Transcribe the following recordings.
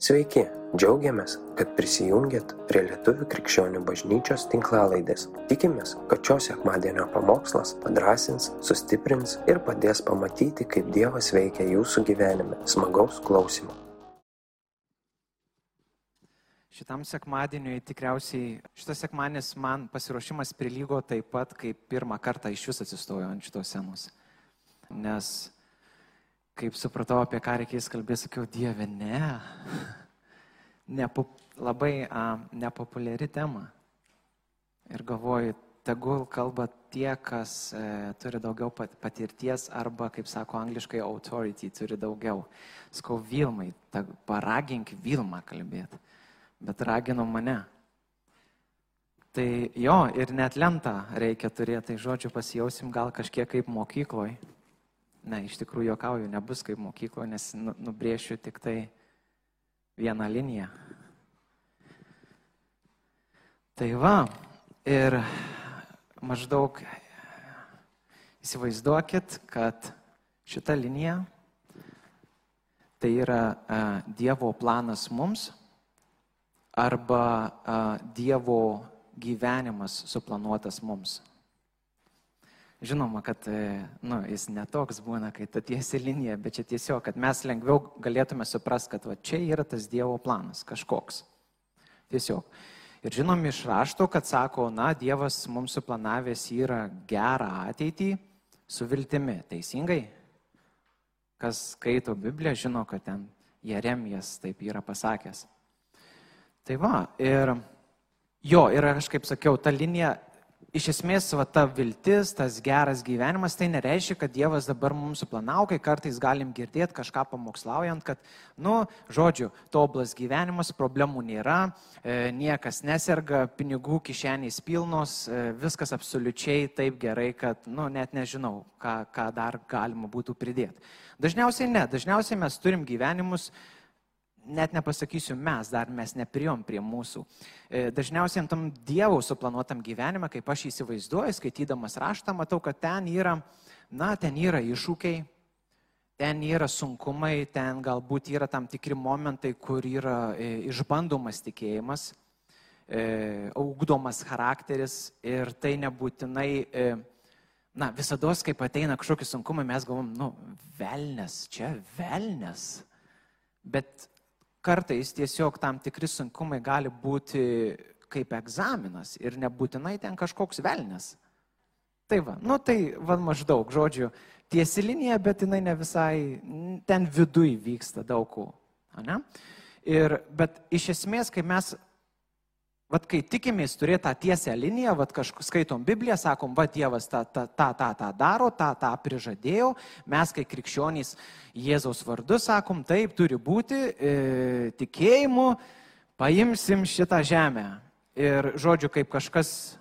Sveiki, džiaugiamės, kad prisijungiat prie Lietuvių krikščionių bažnyčios tinklalaidės. Tikimės, kad šios sekmadienio pamokslas padrasins, sustiprins ir padės pamatyti, kaip Dievas veikia jūsų gyvenime. Smagaus klausimų. Šitam sekmadieniui tikriausiai šitas sekmadienis man pasiruošimas prilygo taip pat, kaip pirmą kartą iš vis atsistojo ant šitos senos. Nes kaip supratau, apie ką reikės kalbėti, sakiau, Dieve, ne. Nepop, labai a, nepopuliari tema. Ir galvoju, tegul kalba tie, kas e, turi daugiau pat, patirties arba, kaip sako angliškai, authority turi daugiau. Skau Vilmai, ta, paragink Vilmą kalbėti, bet ragino mane. Tai jo, ir net lentą reikia turėti, tai žodžiu pasijausim gal kažkiek kaip mokykloje Ne, iš tikrųjų jokauju, nebus kaip mokykloje, nes nu, nubrėšiu tik tai vieną liniją. Tai va, ir maždaug įsivaizduokit, kad šita linija tai yra a, Dievo planas mums arba a, Dievo gyvenimas suplanuotas mums. Žinoma, kad e, nu, jis netoks būna, kai ta tiesi linija, bet čia tiesiog, kad mes lengviau galėtume suprasti, kad va, čia yra tas Dievo planas kažkoks. Tiesiog. Ir žinom iš rašto, kad sako, na, Dievas mums suplanavęs yra gerą ateitį su viltimi. Teisingai? Kas skaito Bibliją, žino, kad ten Jeremijas taip yra pasakęs. Tai va, ir jo, ir aš kaip sakiau, ta linija iš esmės va, ta viltis, tas geras gyvenimas, tai nereiškia, kad Dievas dabar mums suplanavo, kai kartais galim girdėti kažką pamokslaujant, kad, nu, žodžiu, tobulas gyvenimas, problemų nėra, e, niekas neserga, pinigų kišenės pilnos, e, viskas absoliučiai taip gerai, kad, nu, net nežinau, ką, ką dar galima būtų pridėti. Dažniausiai ne, dažniausiai mes turim gyvenimus, net nepasakysiu mes, dar mes neprijom prie mūsų. E, dažniausiai tam Dievo suplanuotam gyvenime, kaip aš įsivaizduoju, skaitydamas raštą, matau, kad ten yra, na, ten yra iššūkiai, ten yra sunkumai, ten galbūt yra tam tikri momentai, kur yra e, išbandomas tikėjimas, e, augdomas charakteris ir tai nebūtinai na, visada, kai ateina kažkokie sunkumai, mes galvom, nu, velnes, čia velnes. Bet kartais tiesiog tam tikri sunkumai gali būti kaip egzaminas ir nebūtinai ten kažkoks velnes. Tai va, nu tai va maždaug, žodžiu, tiesi linija, bet jinai ne visai, ten viduj vyksta daug ko. Ir, bet iš esmės, kai mes Vat kai tikimės turėti tą tiesią liniją, vat kažkur skaitom Bibliją, sakom, va Dievas tą, tą, tą, tą, tą daro, tą, tą prižadėjau, mes kai krikščionys Jėzaus vardu sakom, taip turi būti, e, tikėjimu paimsim šitą žemę. Ir žodžiu, kaip kažkas,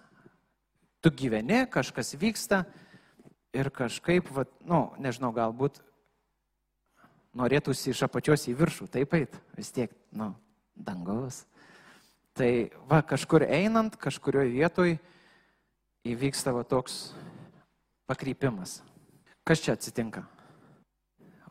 tu gyveni, kažkas vyksta ir kažkaip, vat, nu, nežinau, galbūt norėtųsi iš apačios į viršų, taip eit, vis tiek, nu, dangaus. Tai va, kažkur einant, kažkurioje vietoje įvyksta va toks pakrypimas. Kas čia atsitinka?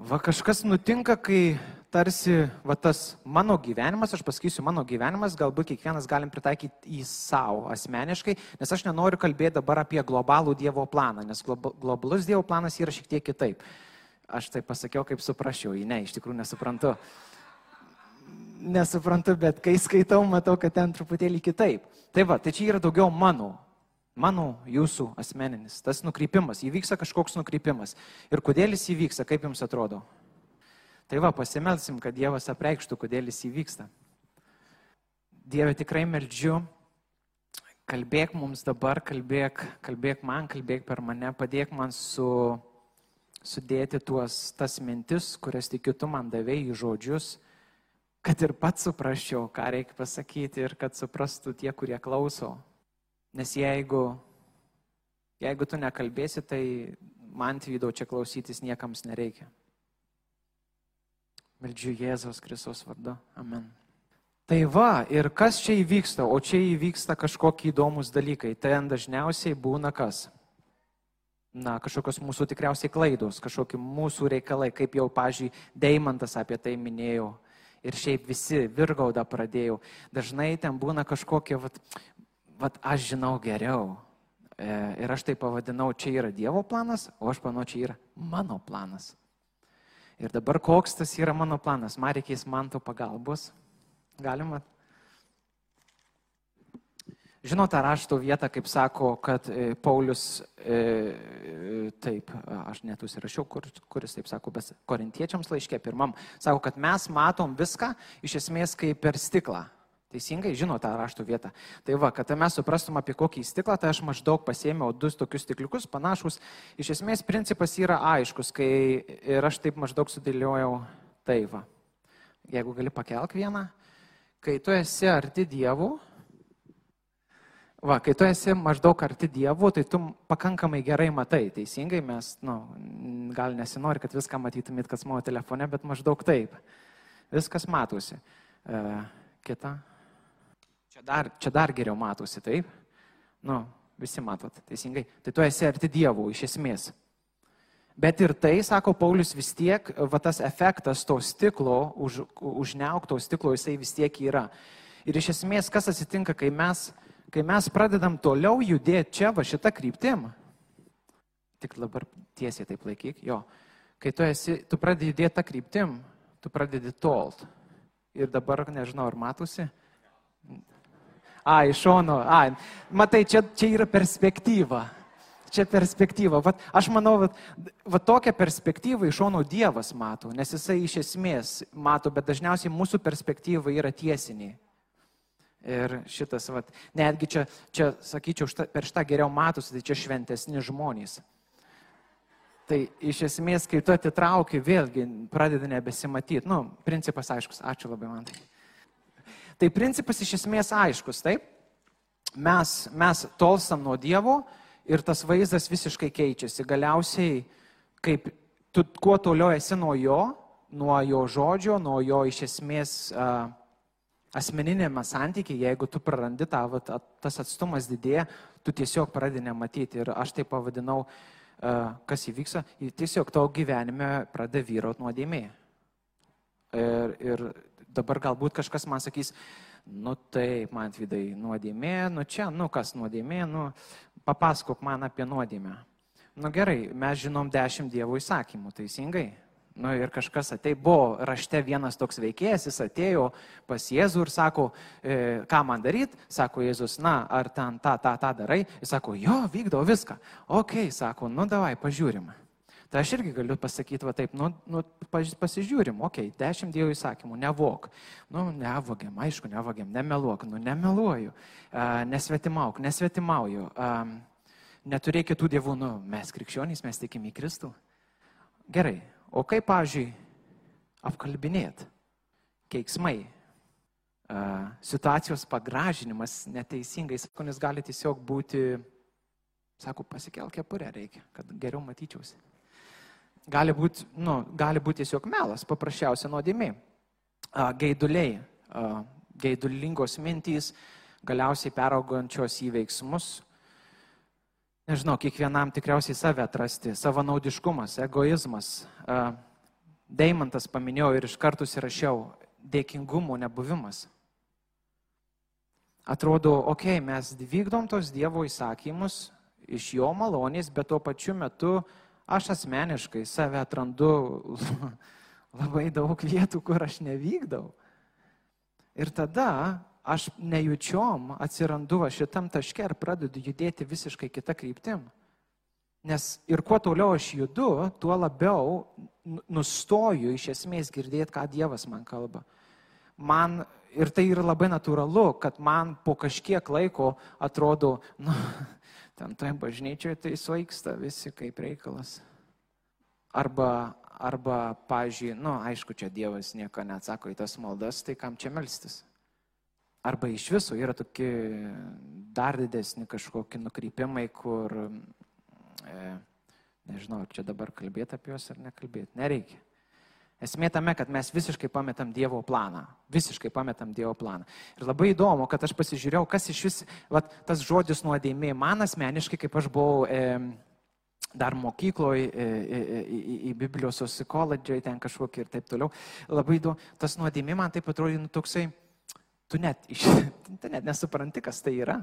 Va kažkas nutinka, kai tarsi va tas mano gyvenimas, aš pasakysiu mano gyvenimas, galbūt kiekvienas galim pritaikyti į savo asmeniškai, nes aš nenoriu kalbėti dabar apie globalų Dievo planą, nes globalus Dievo planas yra šiek tiek kitaip. Aš tai pasakiau, kaip suprasčiau, jį ne, iš tikrųjų nesuprantu nesuprantu, bet kai skaitau, matau, kad ten truputėlį kitaip. Tai va, tai čia yra daugiau mano, mano, jūsų asmeninis, tas nukrypimas, įvyksta kažkoks nukrypimas. Ir kodėl jis įvyksta, kaip jums atrodo? Tai va, pasimelsim, kad Dievas apreikštų, kodėl jis įvyksta. Dieve, tikrai meldžiu, kalbėk mums dabar, kalbėk, kalbėk man, kalbėk per mane, padėk man su, sudėti tuos, tas mintis, kurias tikiu tu man davėjai žodžius kad ir pats suprasčiau, ką reikia pasakyti ir kad suprastų tie, kurie klauso. Nes jeigu, jeigu tu nekalbėsi, tai man tvydau čia klausytis niekams nereikia. Meldžiu Jėzaus Kristus vardu. Amen. Tai va, ir kas čia įvyksta? O čia įvyksta kažkokie įdomus dalykai. Ten dažniausiai būna kas? Na, kažkokios mūsų tikriausiai klaidos, kažkokie mūsų reikalai, kaip jau, pažiūrėjau, Deimantas apie tai minėjo Ir šiaip visi virgauda pradėjau. Dažnai ten būna kažkokie, vat, vat aš žinau geriau. E, ir aš tai pavadinau, čia yra Dievo planas, o aš manau, čia yra mano planas. Ir dabar koks tas yra mano planas? Man reikės man to pagalbos. Galima Žinote rašto vietą, kaip sako, kad e, Paulius, e, taip, aš net užsirašiau, kur, kuris taip sako, bet korintiečiams laiškė pirmam, sako, kad mes matom viską iš esmės kaip per stiklą. Teisingai žino tą rašto vietą. Tai va, kad mes suprastum apie kokį stiklą, tai aš maždaug pasėmiau du tokius stikliukus, panašus. Iš esmės principas yra aiškus, kai ir aš taip maždaug sudėliojau tai va. Jeigu gali pakelk vieną, kai tu esi arti dievų, Va, kai tu esi maždaug arti Dievo, tai tu pakankamai gerai matai. Teisingai mes, nu, gal nesinori, kad viską matytumėt, kas mano telefone, bet maždaug taip. Viskas matosi. E, kita. Čia dar, čia dar geriau matosi, taip? Nu, visi matot, teisingai. Tai tu esi arti Dievo, iš esmės. Bet ir tai, sako Paulius, vis tiek, va tas efektas to stiklo, už, užneukto stiklo, jisai vis tiek yra. Ir iš esmės, kas atsitinka, kai mes kai mes pradedam toliau judėti čia, va šitą kryptim, tik dabar tiesiai taip laikyk, jo, kai tu, esi, tu pradedi judėti tą kryptim, tu pradedi tolt. Ir dabar nežinau, ar matosi. A, iš šono, a, matai, čia, čia yra perspektyva. Čia perspektyva. Vat, aš manau, vat, vat tokią perspektyvą iš šono Dievas mato, nes jisai iš esmės mato, bet dažniausiai mūsų perspektyva yra tiesiniai. Ir šitas, vat, netgi čia, čia sakyčiau, šta, per šitą geriau matosi, tai čia šventesni žmonės. Tai iš esmės, kai tu atitrauki, vėlgi pradeda nebesimatyti. Nu, principas aiškus. Ačiū labai man. Tai principas iš esmės aiškus, taip? Mes, mes tolstam nuo Dievo ir tas vaizdas visiškai keičiasi. Galiausiai, kaip tu kuo toliau esi nuo Jo, nuo Jo žodžio, nuo Jo iš esmės uh, asmeninėme santykiai, jeigu tu prarandi tą, vat, tas atstumas didėja, tu tiesiog pradedi nematyti. Ir aš tai pavadinau, kas įvyksta, tiesiog tavo gyvenime pradeda vyrauti nuodėmė. Ir, ir dabar galbūt kažkas man sakys, nu taip, man vidai nuodėmė, nu čia, nu kas nuodėmė, nu papasakok man apie nuodėmę. Nu gerai, mes žinom dešimt dievų įsakymų, teisingai? Nu, ir kažkas atei, buvo rašte vienas toks veikėjas, jis atėjo pas Jėzų ir sako, e, ką man daryti, sako Jėzus, na, ar ten tą, tą, tą darai, jis sako, jo, vykdau viską. Ok, sako, nu davai, pažiūrim. Tai aš irgi galiu pasakyti, va taip, nu, nu pasižiūrim, ok, dešimt dievų įsakymų, nevok. Nu, nevogiam, aišku, nevogiam, nemeluok, nu, nemeluoju, uh, nesvetimauk, nesvetimauju, um, neturėk kitų dievų, nu, mes krikščionys, mes tikime į Kristų. Gerai, O kaip, pavyzdžiui, apkalbinėt, keiksmai, situacijos pagražinimas neteisingais, kuris gali tiesiog būti, sako, pasikelk kepurę reikia, kad geriau matyčiausi. Gali būti, nu, gali būti tiesiog melas, paprasčiausia nuodėmė. Gaiduliai, gaidulingos mintys, galiausiai peraugančios į veiksmus, nežinau, kiekvienam tikriausiai save atrasti, savanaudiškumas, egoizmas. Deimantas paminėjau ir iš karto įrašiau dėkingumo nebuvimas. Atrodo, okei, okay, mes vykdom tos Dievo įsakymus iš jo malonės, bet tuo pačiu metu aš asmeniškai save atrandu labai daug vietų, kur aš nevykdau. Ir tada aš nejučiom atsirandu šitam taške ir pradedu judėti visiškai kitą kryptim. Nes ir kuo toliau aš judu, tuo labiau nustoju iš esmės girdėti, ką Dievas man kalba. Man ir tai yra labai natūralu, kad man po kažkiek laiko atrodo, nu, ten toje bažnyčioje tai svaigsta visi kaip reikalas. Arba, arba pažiūrėjau, nu, aišku, čia Dievas nieko neatsako į tas maldas, tai kam čia melstis? Arba iš viso yra tokie dar didesni kažkokie nukrypimai, kur, e, nežinau, čia dabar kalbėti apie juos ar nekalbėti, nereikia. Esmė tame, kad mes visiškai pametam Dievo planą. Visiškai pametam Dievo planą. Ir labai įdomu, kad aš pasižiūrėjau, kas iš vis, vat, tas žodis nuodėmė, man asmeniškai, kaip aš buvau e, dar mokykloje, į, į, į Biblijos susikoladžiai, ten kažkokį ir taip toliau. Labai įdomu, tas nuodėmė man taip atrodo, nu, toksai, tu net, iš, tu net nesupranti, kas tai yra.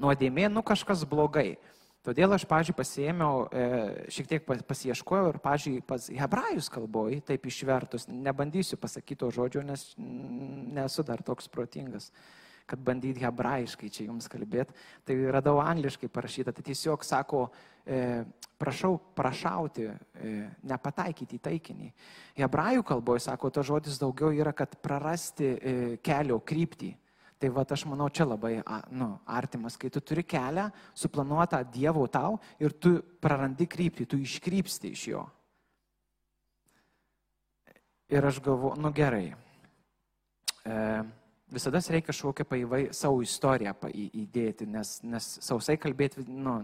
Nuodėmė, nu kažkas blogai. Todėl aš, pažiūrėjau, pasiėmiau, e, šiek tiek pasieškojau ir, pažiūrėjau, pas hebrajus kalboj, taip išvertus, nebandysiu pasakyti to žodžio, nes nesu dar toks protingas, kad bandyti hebrajiškai čia jums kalbėti. Tai radau angliškai parašyta, tai tiesiog sako, e, prašau prašauti, e, nepataikyti į taikinį. Hebrajų kalboje, sako, to žodis daugiau yra, kad prarasti kelio kryptį. Tai va, aš manau, čia labai nu, artimas, kai tu turi kelią suplanuotą Dievo tau ir tu prarandi kryptį, tu iškrypsti iš jo. Ir aš galvoju, nu gerai. E, visada reikia kažkokią paivai savo istoriją įdėti, nes, nes sausai kalbėti, nu,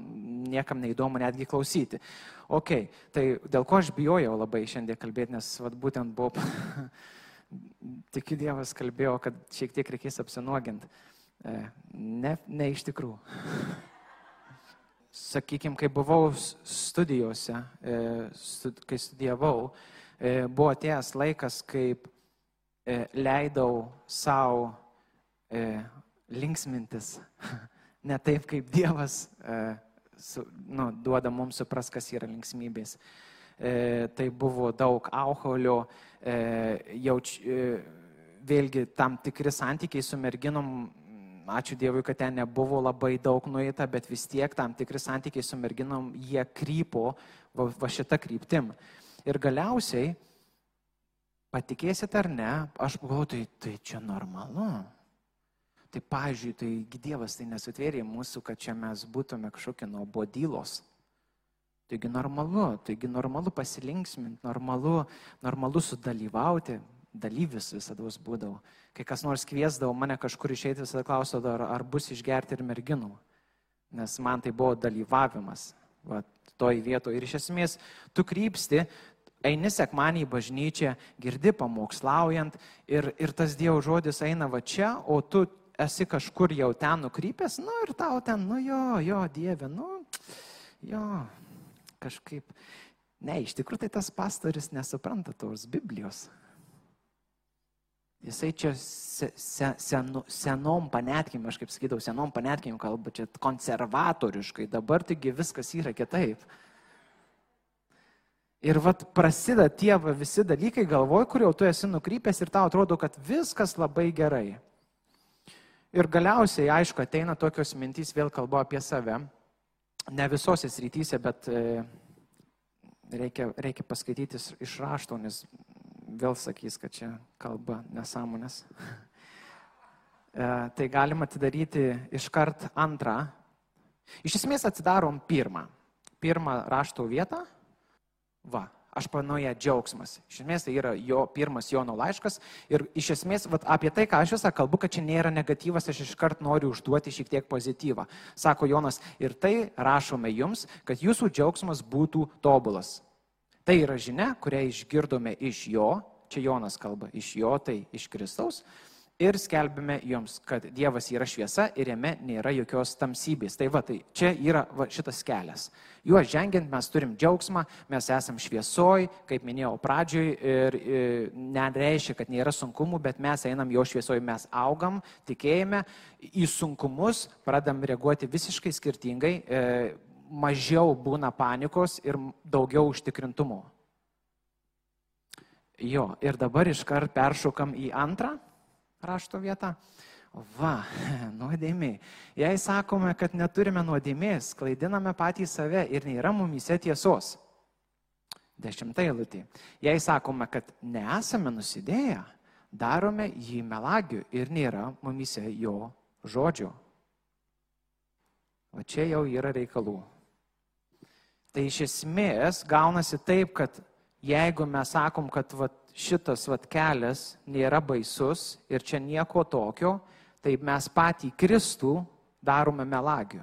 niekam neįdomu netgi klausyti. Ok, tai dėl ko aš bijojau labai šiandien kalbėti, nes vat, būtent buvo tikiu Dievas kalbėjo, kad šiek tiek reikės apsinuoginti. E, ne, ne iš tikrųjų. Sakykime, kai buvau studijose, e, kai studijavau, e, buvo atėjęs laikas, kaip leidau savo linksmintis. Ne taip, kaip Dievas su, nu, duoda mums supras, kas yra linksmybės. Tai buvo daug alkoholio, E, jauč, e, vėlgi tam tikri santykiai su merginom, ačiū Dievui, kad ten nebuvo labai daug nueita, bet vis tiek tam tikri santykiai su merginom, jie krypo va, va šitą kryptim. Ir galiausiai, patikėsit ar ne, aš buvau, tai, tai čia normalu. Tai, pažiūrėjau, tai Dievas tai nesutvėrė mūsų, kad čia mes būtume kažkokie nuobodylos. Taigi normalu, taigi normalu pasilinksminti, normalu, normalu sudalyvauti, dalyvis visada būdavau. Kai kas nors kviesdavo mane kažkur išeiti, visada klausdavo, ar, ar bus išgerti ir merginų. Nes man tai buvo dalyvavimas va, toj vietoje. Ir iš esmės tu krypsti, eini sekmanį į bažnyčią, girdi pamokslaujant ir, ir tas Dievo žodis eina va čia, o tu esi kažkur jau ten nukrypęs, nu ir tau ten, nu jo, jo, Dieve, nu, jo, kažkaip, ne, iš tikrųjų tai tas pastoris nesupranta tos Biblijos. Jisai čia se, se, senu, senom panetkim, aš kaip sakydavau, senom panetkim kalba, čia konservatoriškai, dabar taigi viskas yra kitaip. Ir vat prasideda tie va, visi dalykai galvoj, kur jau tu esi nukrypęs ir tau atrodo, kad viskas labai gerai. Ir galiausiai, aišku, ateina tokios mintys, vėl kalbu apie save, ne visose srityse, bet e, reikia, reikia paskaityti iš rašto, nes vėl sakys, kad čia kalba nesąmonės. E, tai galima atidaryti iškart antrą. Iš esmės atsidarom pirmą. Pirmą rašto vietą. Va, aš panoja džiaugsmas. Iš esmės tai yra jo pirmas Jono laiškas ir iš esmės vat, apie tai, ką aš visą kalbu, kad čia nėra negatyvas, aš iškart noriu užduoti šiek tiek pozityvą. Sako Jonas, ir tai rašome jums, kad jūsų džiaugsmas būtų tobulas. Tai yra žinia, kurią išgirdome iš jo, čia Jonas kalba, iš jo, tai iš Kristaus ir skelbime jums, kad Dievas yra šviesa ir jame nėra jokios tamsybės. Tai va, tai čia yra va, šitas kelias. Juo žengiant mes turim džiaugsmą, mes esam šviesoj, kaip minėjau pradžioj, ir, ir nereiškia, kad nėra sunkumų, bet mes einam jo šviesoj, mes augam, tikėjime, į sunkumus pradam reaguoti visiškai skirtingai, e, mažiau būna panikos ir daugiau užtikrintumo. Jo, ir dabar iškart peršokam į antrą rašto vieta. Va, nuodėmė. Jei sakome, kad neturime nuodėmės, klaidiname patį save ir nėra mumise tiesos. Dešimta eilutė. Jei sakome, kad nesame nusidėję, darome jį melagiu ir nėra mumise jo žodžio. O čia jau yra reikalų. Tai iš esmės gaunasi taip, kad jeigu mes sakom, kad vat, šitas vat kelias nėra baisus ir čia nieko tokio, tai mes patį Kristų darome melagiu.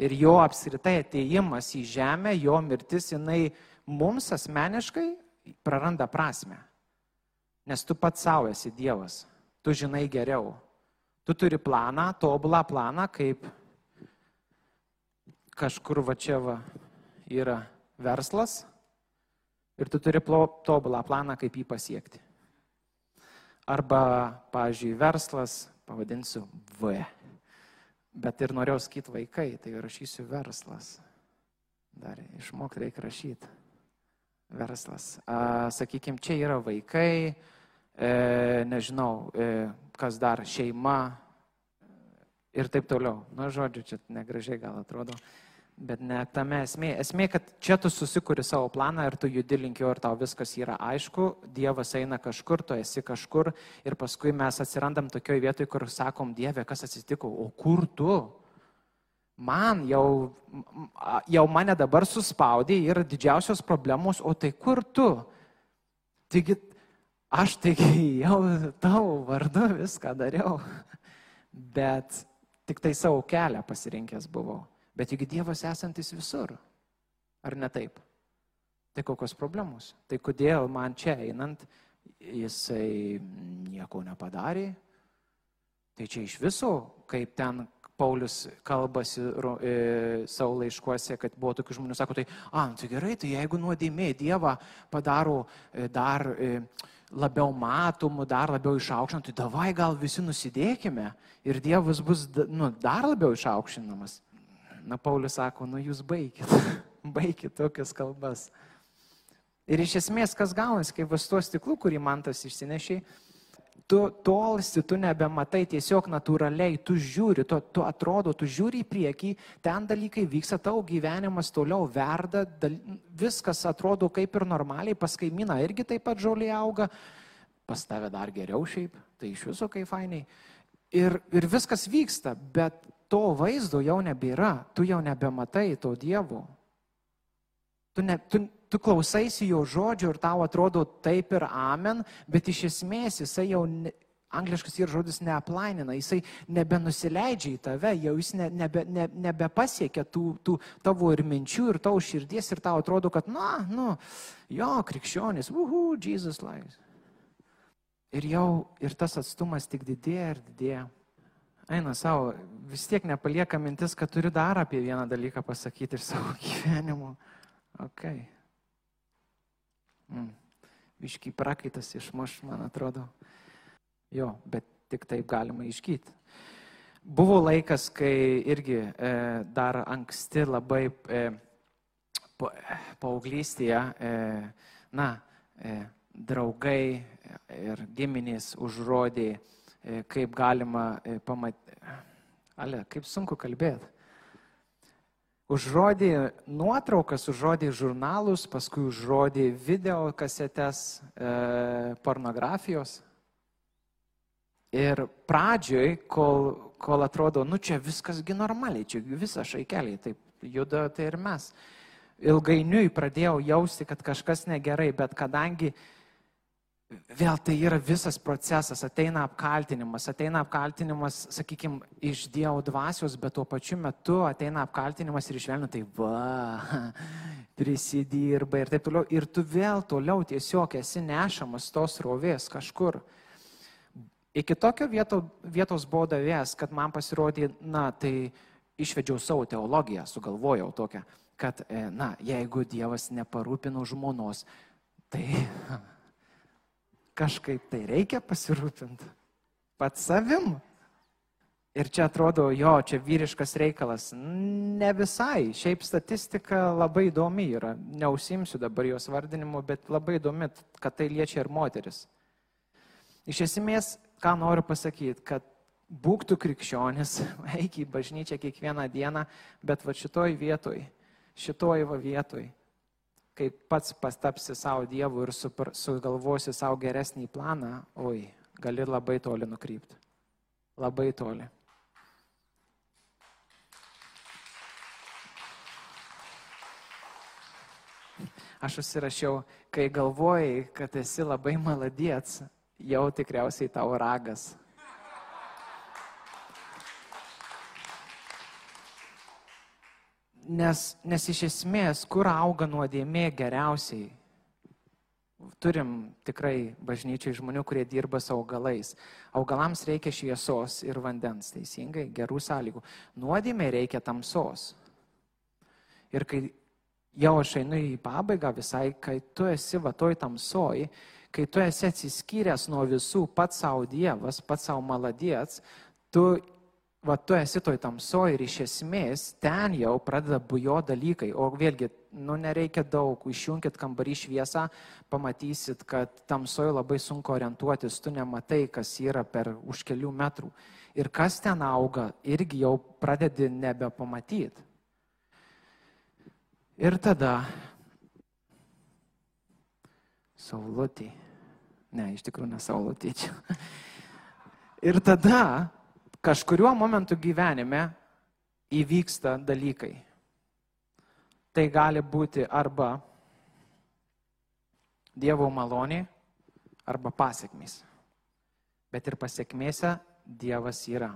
Ir jo apskritai ateimas į žemę, jo mirtis, jinai mums asmeniškai praranda prasme. Nes tu pats savo esi Dievas, tu žinai geriau. Tu turi planą, tobulą planą, kaip kažkur va čia va yra verslas ir tu turi tobulą planą, kaip jį pasiekti. Arba, pavyzdžiui, verslas, pavadinsiu V. Bet ir norėjau sakyti vaikai, tai rašysiu verslas. Dar išmokti reikia rašyti. Verslas. Sakykime, čia yra vaikai, e, nežinau, e, kas dar šeima ir taip toliau. Na, žodžiu, čia negražiai gal atrodo. Bet ne tame esmė. Esmė, kad čia tu susikuri savo planą ir tu judi link jo ir tau viskas yra aišku, Dievas eina kažkur, tu esi kažkur ir paskui mes atsirandam tokioje vietoje, kur sakom, Dieve, kas atsitiko, o kur tu? Man jau, jau mane dabar suspaudė ir didžiausios problemos, o tai kur tu? Taigi, aš taigi jau tavo vardu viską dariau, bet tik tai savo kelią pasirinkęs buvau. Bet juk Dievas esantis visur. Ar ne taip? Tai kokios problemos? Tai kodėl man čia einant jisai nieko nepadarė? Tai čia iš viso, kaip ten Paulius kalbasi e, savo laiškuose, kad buvo tokių žmonių, sako, tai, a, nu tai gerai, tai jeigu nuodėmė Dievą padaro e, dar e, labiau matomų, dar labiau išaukštinamų, tai davai gal visi nusidėkime ir Dievas bus nu, dar labiau išaukštinamas. Na, Paulius sako, nu jūs baigit, baigit tokias kalbas. Ir iš esmės, kas gaunasi, kai vas tuo stiklu, kurį man tas išsinešiai, tu tolsti, tu nebematai tiesiog natūraliai, tu žiūri, tu, tu atrodo, tu žiūri į priekį, ten dalykai vyksta, tavo gyvenimas toliau verda, dal, viskas atrodo kaip ir normaliai, pas kaimyną irgi taip pat žolė auga, pas tave dar geriau šiaip, tai iš viso kaip fainiai. Ir, ir viskas vyksta, bet to vaizdo jau nebėra, tu jau nebematai to Dievo. Tu, ne, tu, tu klausaisi jo žodžio ir tau atrodo taip ir amen, bet iš esmės jisai jau, ne, angliškas yra žodis neaplainina, jisai nebenusileidžia į tave, jau jis ne, nebe, ne, nebepasiekia tų, tų tavo ir minčių, ir tavo širdies, ir tau atrodo, kad, na, nu, jo, krikščionis, uhu, Jesus lies. Ir jau ir tas atstumas tik didėja ir didėja eina savo, vis tiek nepalieka mintis, kad turiu dar apie vieną dalyką pasakyti iš savo gyvenimo. Ok. Mm. Viški prakaitas išmuš, man atrodo. Jo, bet tik taip galima išgyti. Buvo laikas, kai irgi e, dar anksti labai e, paauglystėje, e, na, e, draugai ir giminės užrodė kaip galima e, pamatyti. Ale, kaip sunku kalbėti. Užrodė nuotraukas, užrodė žurnalus, paskui užrodė video kasetes e, pornografijos. Ir pradžioj, kol, kol atrodo, nu čia viskasgi normaliai, čia visa šaikeliai taip juda, tai ir mes. Ilgainiui pradėjau jausti, kad kažkas negerai, bet kadangi uh, Vėl tai yra visas procesas, ateina apkaltinimas, ateina apkaltinimas, sakykime, iš Dievo dvasios, bet tuo pačiu metu ateina apkaltinimas ir iš velnio, tai va, prisidirba ir taip toliau. Ir tu vėl toliau tiesiog esi nešamas tos rovės kažkur. Iki tokio vieto, vietos buvo davęs, kad man pasirodė, na, tai išvedžiau savo teologiją, sugalvojau tokią, kad, e, na, jeigu Dievas neparūpino žmonos, tai kažkaip tai reikia pasirūpinti. Pats savim. Ir čia atrodo, jo, čia vyriškas reikalas. Ne visai. Šiaip statistika labai įdomi yra. Neusimsiu dabar jos vardinimu, bet labai įdomi, kad tai liečia ir moteris. Iš esmės, ką noriu pasakyti, kad būk tu krikščionis, eik į bažnyčią kiekvieną dieną, bet va šitoj vietoj, šitoj va vietoj kai pats pastapsi savo Dievu ir sugalvosi savo geresnį planą, oi, gali labai toli nukrypti. Labai toli. Aš užsirašiau, kai galvojai, kad esi labai maladiets, jau tikriausiai tau ragas. Nes, nes iš esmės, kur auga nuodėmė geriausiai? Turim tikrai bažnyčiai žmonių, kurie dirba su augalais. Augalams reikia šviesos ir vandens, teisingai, gerų sąlygų. Nuodėmė reikia tamsos. Ir kai jau aš einu į pabaigą visai, kai tu esi va toj tamsoj, kai tu esi atsiskyręs nuo visų, pats savo Dievas, pats savo maladėts, tu, va, tu esi toj tamsoj ir iš esmės ten jau pradeda bujo dalykai. O vėlgi, nu nereikia daug, išjungit kambarį šviesą, pamatysit, kad tamsoj labai sunku orientuotis, tu nematai, kas yra per už kelių metrų. Ir kas ten auga, irgi jau pradedi nebepamatyti. Ir tada Saulutį. Ne, iš tikrųjų ne Saulutį čia. Ir tada kažkuriuo momentu gyvenime įvyksta dalykai. Tai gali būti arba Dievo malonė, arba pasiekmės. Bet ir pasiekmėse Dievas yra.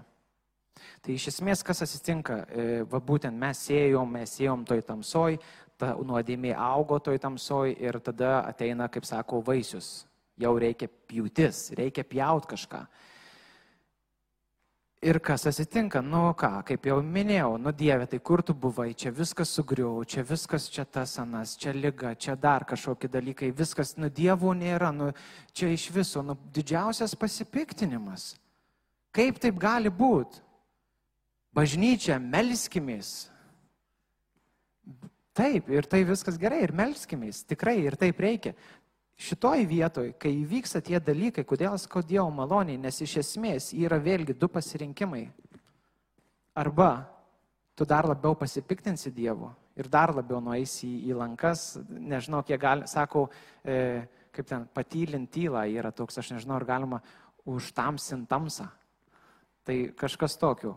Tai iš esmės, kas atsitinka, e, va būtent mes sėjom, mes sėjom toj tamsoj, ta nuodėmė augo toj tamsoj ir tada ateina, kaip sako, vaisius. Jau reikia pjūtis, reikia pjaut kažką. Ir kas atsitinka, nu ką, kaip jau minėjau, nu Dieve, tai kur tu buvai, čia viskas sugriau, čia viskas čia tas anas, čia lyga, čia dar kažkokie dalykai, viskas, nu Dievo nėra, nu čia iš viso, nu didžiausias pasipiktinimas. Kaip taip gali būti? Bažnyčia, melskimės. Taip, ir tai viskas gerai, ir melskimės, tikrai, ir taip reikia. Šitoj vietoj, kai įvyksta tie dalykai, kodėl sakau Dievo maloniai, nes iš esmės yra vėlgi du pasirinkimai. Arba tu dar labiau pasipiktinsi Dievu ir dar labiau nueisi į, į lankas, nežinau, kiek gali, sakau, e, kaip ten patylint tylą yra toks, aš nežinau, ar galima užtamsint tamsą. Tai kažkas tokio.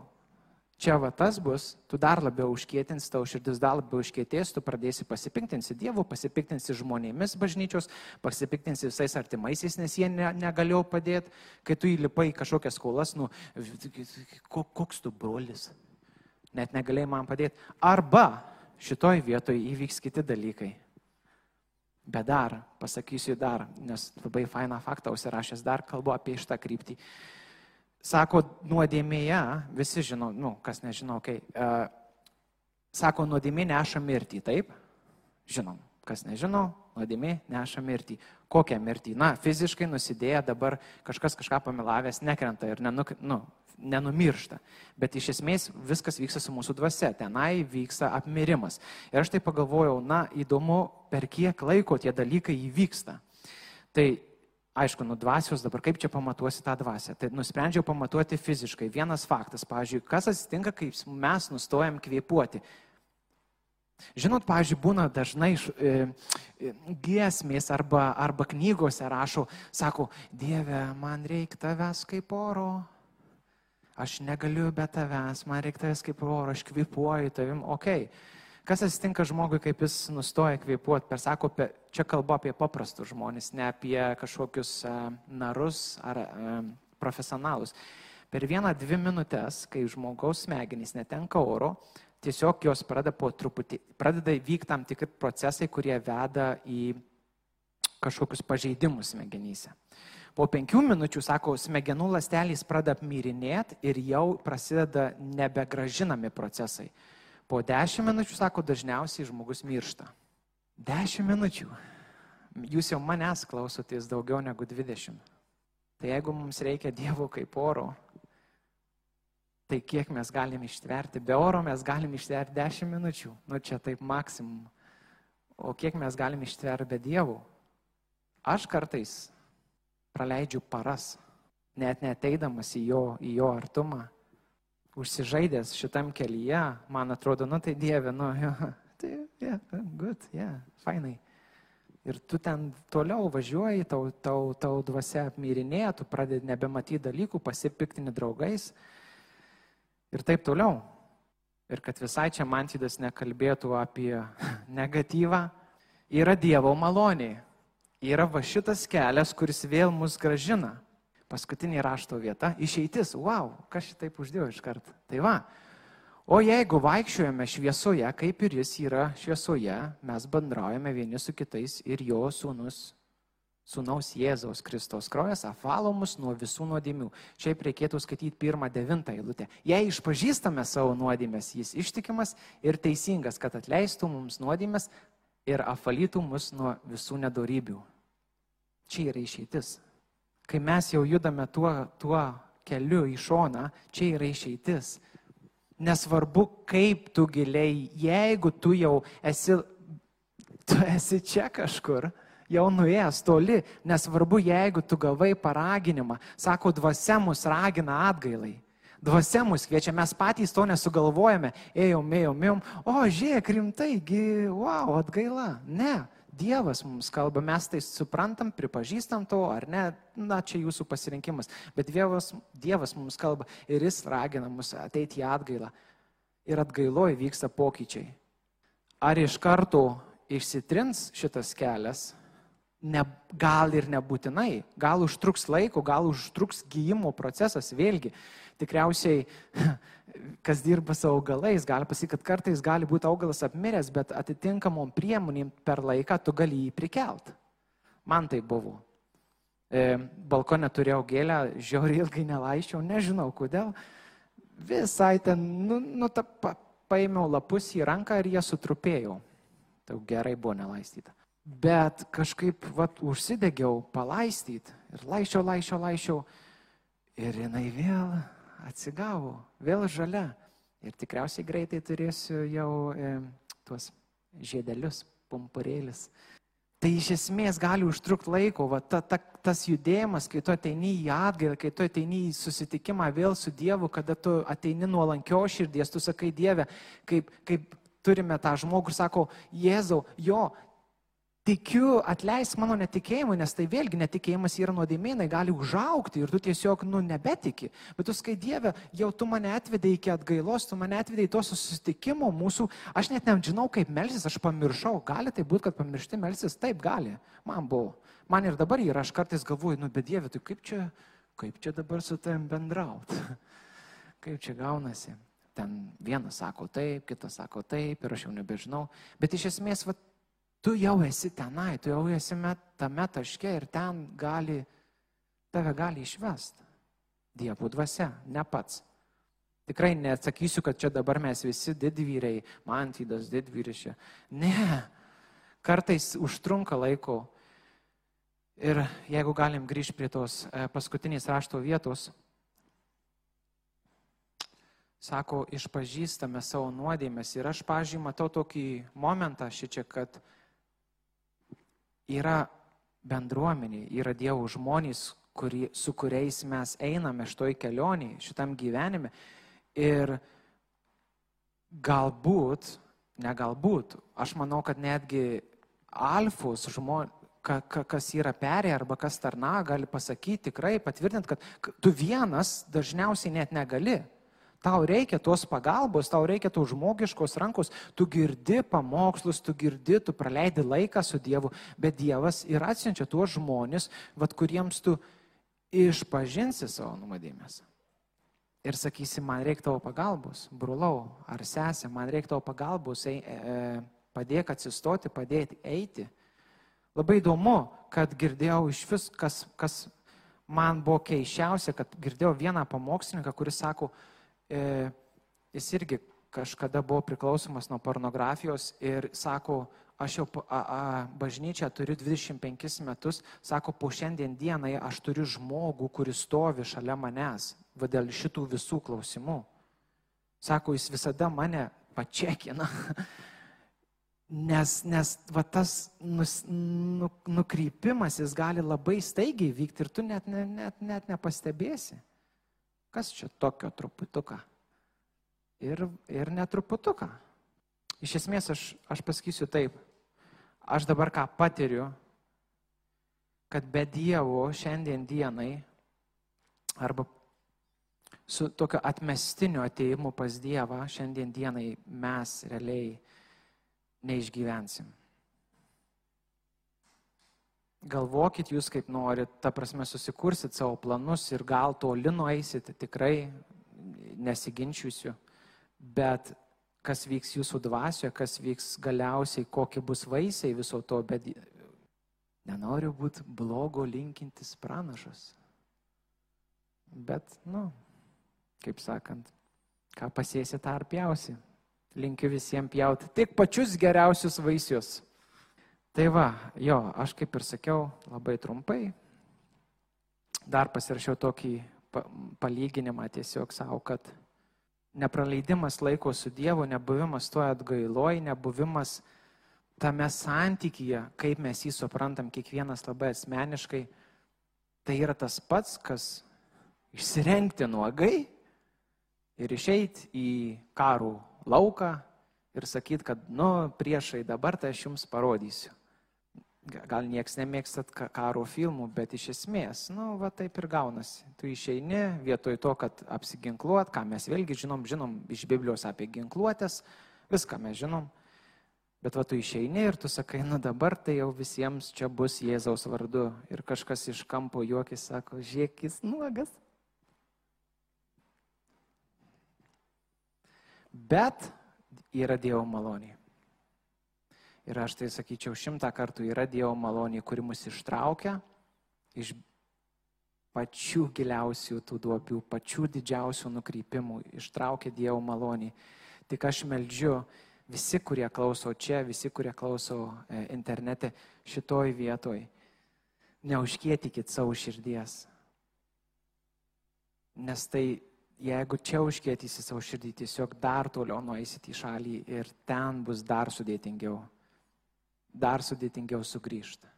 Čia va tas bus, tu dar labiau užkėtins, tau širdis dar labiau užkėtės, tu pradėsi pasipiktinsi Dievu, pasipiktinsi žmonėmis bažnyčios, pasipiktinsi visais artimaisiais, nes jie ne, negalėjo padėti, kai tu įlipai kažkokias skolas, nu, koks tu brolis, net negalėjai man padėti. Arba šitoj vietoje įvyks kiti dalykai. Bet dar, pasakysiu dar, nes labai fainą faktą užsirašęs, dar kalbu apie šitą kryptį sako, nuodėmėje, visi žino, nu, kas nežino, kai, uh, sako, nuodėmė neša mirtį, taip? Žinom, kas nežino, nuodėmė neša mirtį. Kokią mirtį? Na, fiziškai nusidėję dabar kažkas kažką pamilavęs nekrenta ir nenuk, nu, nenumiršta. Bet iš esmės viskas vyksta su mūsų dvasia, tenai vyksta apmirimas. Ir aš tai pagalvojau, na, įdomu, per kiek laiko tie dalykai įvyksta. Tai aišku, nu dvasios dabar kaip čia pamatuosi tą dvasę. Tai nusprendžiau pamatuoti fiziškai. Vienas faktas, pavyzdžiui, kas atsitinka, kai mes nustojam kvėpuoti. Žinot, pavyzdžiui, būna dažnai e, e, giesmės arba, arba knygose rašo, sako, Dieve, man reikia tavęs kaip oro. Aš negaliu be tavęs, man reikia tavęs kaip oro, aš kvipuoju tavim, okei. Okay Kas atsitinka žmogui, kaip jis nustoja kvėpuoti? Per sako, čia kalba apie paprastus žmonės, ne apie kažkokius e, narus ar e, profesionalus. Per vieną, dvi minutės, kai žmogaus smegenys netenka oro, tiesiog jos pradeda po truputį, pradeda vykti tam tikri procesai, kurie veda į kažkokius pažeidimus smegenyse. Po penkių minučių, sako, smegenų lastelės pradeda apmyrinėti ir jau prasideda nebegražinami procesai. Po 10 minučių, sako, dažniausiai žmogus miršta. 10 minučių. Jūs jau manęs klausotės daugiau negu 20. Tai jeigu mums reikia Dievo kaip oro, tai kiek mes galim ištverti? Be oro mes galim ištverti 10 minučių. Nu čia taip maksimum. O kiek mes galim ištverti be Dievo? Aš kartais praleidžiu paras, net neteidamas į jo, į jo artumą užsižaidęs šitam kelyje, man atrodo, nu tai Dieve, nu, jo, tai, yeah, good, yeah, fainai. Ir tu ten toliau važiuoji, tau, tau, tau dvasia apmyrinėja, tu pradedi nebematyti dalykų, pasipiktini draugais ir taip toliau. Ir kad visai čia Mantydas nekalbėtų apie negatyvą, yra Dievo malonė. Yra va šitas kelias, kuris vėl mus gražina. Paskutinė rašto vieta - išeitis. Wow, kas šitaip uždėjo iš karto. Tai va. O jeigu vaikščiojame šviesoje, kaip ir jis yra šviesoje, mes bendraujame vieni su kitais ir jo sūnus Sūnaus Jėzaus Kristaus kraujas apvalo mus nuo visų nuodėmių. Šiaip reikėtų skaityti pirmą devintą eilutę. Jei išpažįstame savo nuodėmės, jis ištikimas ir teisingas, kad atleistų mums nuodėmės ir apvalytų mus nuo visų nedarybių. Čia yra išeitis. Kai mes jau judame tuo, tuo keliu į šoną, čia yra išeitis. Nesvarbu, kaip tu giliai, jeigu tu jau esi, tu esi čia kažkur, jau nuėjęs toli, nesvarbu, jeigu tu gavai paraginimą, sako, dvasia mus ragina atgailai. Dvasia mus kviečia, mes patys to nesugalvojame, ėjom, ėjom, ėjom, o žiūrėk, rimtaigi, wow, atgaila. Ne, Dievas mums kalba, mes tai suprantam, pripažįstam to, ar ne, na čia jūsų pasirinkimas, bet Dievas, Dievas mums kalba ir jis ragina mus ateiti į atgailą. Ir atgailoj vyksta pokyčiai. Ar iš karto išsitrins šitas kelias, ne, gal ir nebūtinai, gal užtruks laiko, gal užtruks gyjimo procesas, vėlgi, tikriausiai, kas dirba su augalais, gali pasakyti, kad kartais gali būti augalas apmiręs, bet atitinkamom priemonėm per laiką tu gali jį prikelt. Man tai buvo. E, balkonė turėjau gėlę, žiauriai ilgai nelaiščiau, nežinau kodėl. Visai ten, nu, nu ta, pa, paėmiau lapus į ranką ir jie sutrupėjo. Tai gerai buvo nelaistyta. Bet kažkaip vat, užsidegiau palaistyti ir laiščiau, laiščiau, laiščiau. Ir jinai vėl atsigavo, vėl žalia. Ir tikriausiai greitai turėsiu jau e, tuos žiedelius, pumpurėlis. Tai iš esmės gali užtrukti laiko, va, ta, ta, tas judėjimas, kai tu ateini į atgailą, kai tu ateini į susitikimą vėl su Dievu, kada tu ateini nuolankio širdies, tu sakai Dieve, kaip, kaip turime tą žmogų ir sako, Jėzau, jo, tikiu, atleisk mano netikėjimui, nes tai vėlgi netikėjimas yra nuodėmėnai, gali užaukti ir tu tiesiog, nu, nebetiki. Bet tu skai Dieve, jau tu mane atvedai iki atgailos, tu mane atvedai to susitikimo mūsų, aš net nežinau, kaip melsis, aš pamiršau, gali tai būti, kad pamiršti melsis, taip gali, man buvo. Man ir dabar yra, aš kartais galvoju, nu, bet Dieve, tai kaip čia, kaip čia dabar su tavim bendrauti? kaip čia gaunasi? Ten vienas sako taip, kitas sako taip ir aš jau nebežinau. Bet iš esmės, va, Tu jau esi tenai, tu jau esi tame taške ir ten gali, tave gali išvest. Dievų dvasia, ne pats. Tikrai neatsakysiu, kad čia dabar mes visi didvyriai, mantydas didvyris čia. Ne, kartais užtrunka laiko. Ir jeigu galim grįžti prie tos e, paskutinės rašto vietos, sako, išpažįstame savo nuodėmės. Ir aš, pažiūrėjau, matau tokį momentą šičia, kad yra bendruomenė, yra Dievo žmonės, kuri, su kuriais mes einame šitoj kelionėje, šitam gyvenime. Ir galbūt, ne galbūt, aš manau, kad netgi alfus žmonės, ka, ka, kas yra perė arba kas tarna, gali pasakyti tikrai, patvirtinti, kad tu vienas dažniausiai net negali. Tau reikia tos pagalbos, tau reikia tos žmogiškos rankos, tu girdi pamokslus, tu girdi, tu praleidi laiką su Dievu, bet Dievas ir atsiunčia tuos žmonės, vad kuriems tu išpažinsi savo numadėmės. Ir sakysi, man reikia tavo pagalbos, brulau ar sesė, man reikia tavo pagalbos, e, e, padėk atsistoti, padėti eiti. Labai įdomu, kad girdėjau iš vis, kas, kas man buvo keiščiausia, kad girdėjau vieną pamokslininką, kuris sako, e, jis irgi kažkada buvo priklausomas nuo pornografijos ir sako, aš jau a, a, bažnyčią turiu 25 metus, sako, po šiandien dienai aš turiu žmogų, kuris stovi šalia manęs, va dėl šitų visų klausimų. Sako, jis visada mane pačiakina. Nes, nes va, tas nus, nu, nukrypimas jis gali labai staigiai vykti ir tu net, net, net nepastebėsi. Kas čia tokio truputuką? Ir, ir netruputuką. Iš esmės aš, aš pasakysiu taip, aš dabar ką patiriu, kad be Dievo šiandien dienai arba su tokio atmestiniu ateimu pas Dievą šiandien dienai mes realiai neišgyvensim. Galvokit jūs kaip norit, ta prasme susikursit savo planus ir gal toli nueisit, tikrai nesiginčiusiu, bet kas vyks jūsų dvasioje, kas vyks galiausiai, kokie bus vaisiai viso to, bet Nenoriu būti blogo linkintis pranašas. Bet, nu, kaip sakant, ką pasėsi, tą ar pjausi. Linkiu visiems pjauti tik pačius geriausius vaisius. Tai va, jo, aš kaip ir sakiau, labai trumpai. Dar pasirašiau tokį palyginimą tiesiog savo, kad nepraleidimas laiko su Dievu, nebuvimas tuo atgailoj, nebuvimas tame santykyje, kaip mes jį suprantam kiekvienas labai asmeniškai, tai yra tas pats, kas išsirengti nuogai ir išeiti į karų lauką ir sakyti, kad, nu, priešai dabar tai aš jums parodysiu gal nieks nemėgstat karo filmų, bet iš esmės, nu, va taip ir gaunasi. Tu išeini vietoj to, kad apsiginkluot, ką mes vėlgi žinom, žinom iš Biblijos apie ginkluotės, viską mes žinom. Bet va tu išeini ir tu sakai, nu dabar tai jau visiems čia bus Jėzaus vardu. Ir kažkas iš kampo juokis sako, žiekis nuogas. Bet yra Dievo malonė. Ir aš tai sakyčiau, šimtą kartų yra Dievo malonė, kuri mus ištraukia iš pačių giliausių tų duobių, pačių didžiausių nukrypimų, ištraukia Dievo malonė. Tik aš meldžiu visi, kurie klauso čia, visi, kurie klauso e, internete, šitoj vietoj, neužkėtikit savo širdies. Nes tai, jeigu čia užkėtysi savo širdį, tiesiog dar toliau nueisit į šalį ir ten bus dar sudėtingiau dar sudėtingiau sugrįžta.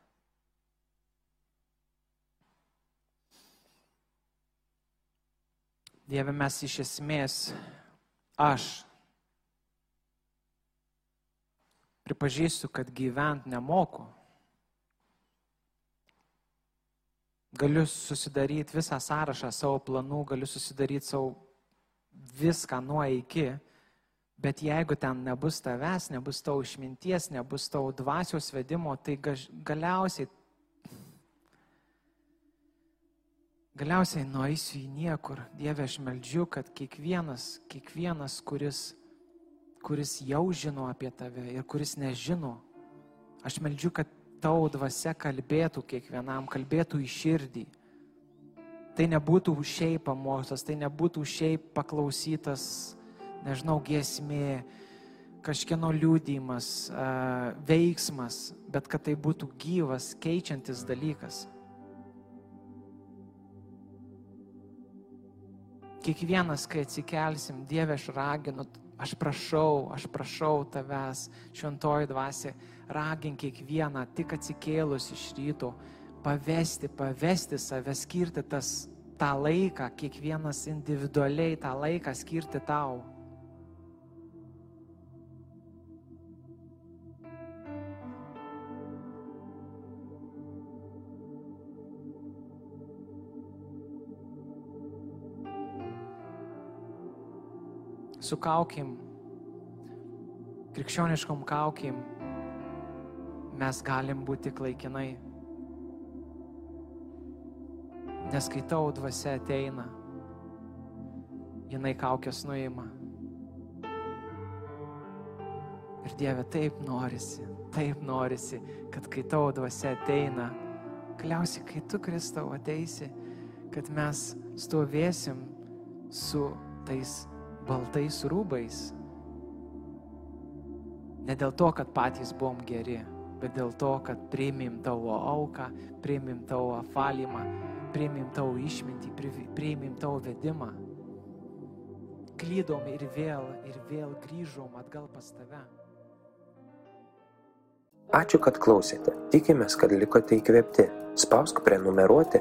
Dieve, mes iš esmės, aš pripažįstu, kad gyvent nemoku. Galiu susidaryti visą sąrašą savo planų, galiu susidaryti savo viską nuo iki, Bet jeigu ten nebus tavęs, nebus tavo išminties, nebus tavo dvasios vedimo, tai galiausiai, galiausiai nueisiu į niekur. Dieve, aš meldžiu, kad kiekvienas, kiekvienas, kuris, kuris jau žino apie tave ir kuris nežino, aš meldžiu, kad tavo dvasia kalbėtų kiekvienam, kalbėtų į širdį. Tai nebūtų šiaip pamokslas, tai nebūtų šiaip paklausytas nežinau, giesmė, kažkieno liūdėjimas, veiksmas, bet kad tai būtų gyvas, keičiantis dalykas. Kiekvienas, kai atsikelsim, Dieve, aš raginu, aš prašau, aš prašau tavęs, šventoji dvasia, ragink kiekvieną, tik atsikėlus iš ryto, pavesti, pavesti save, skirti tas, tą laiką, kiekvienas individualiai tą laiką skirti tau. Su kaukim, krikščioniškom kaukim, mes galim būti laikinai. Nes kai tau dvasia ateina, jinai kaukės nuima. Ir Dieve, taip norisi, taip norisi, kad kai tavo dvasia ateina, galiausiai, kai tu Kristau ateisi, kad mes stovėsim su tais baltais rūbais. Ne dėl to, kad patys buvom geri, bet dėl to, kad priimim tavo auką, priimim tavo apvalymą, priimim tavo išmintį, priimim tavo vedimą. Klydom ir vėl, ir vėl grįžom atgal pas tave. Ačiū, kad klausėte. Tikimės, kad likote įkvėpti. Spausk prenumeruoti,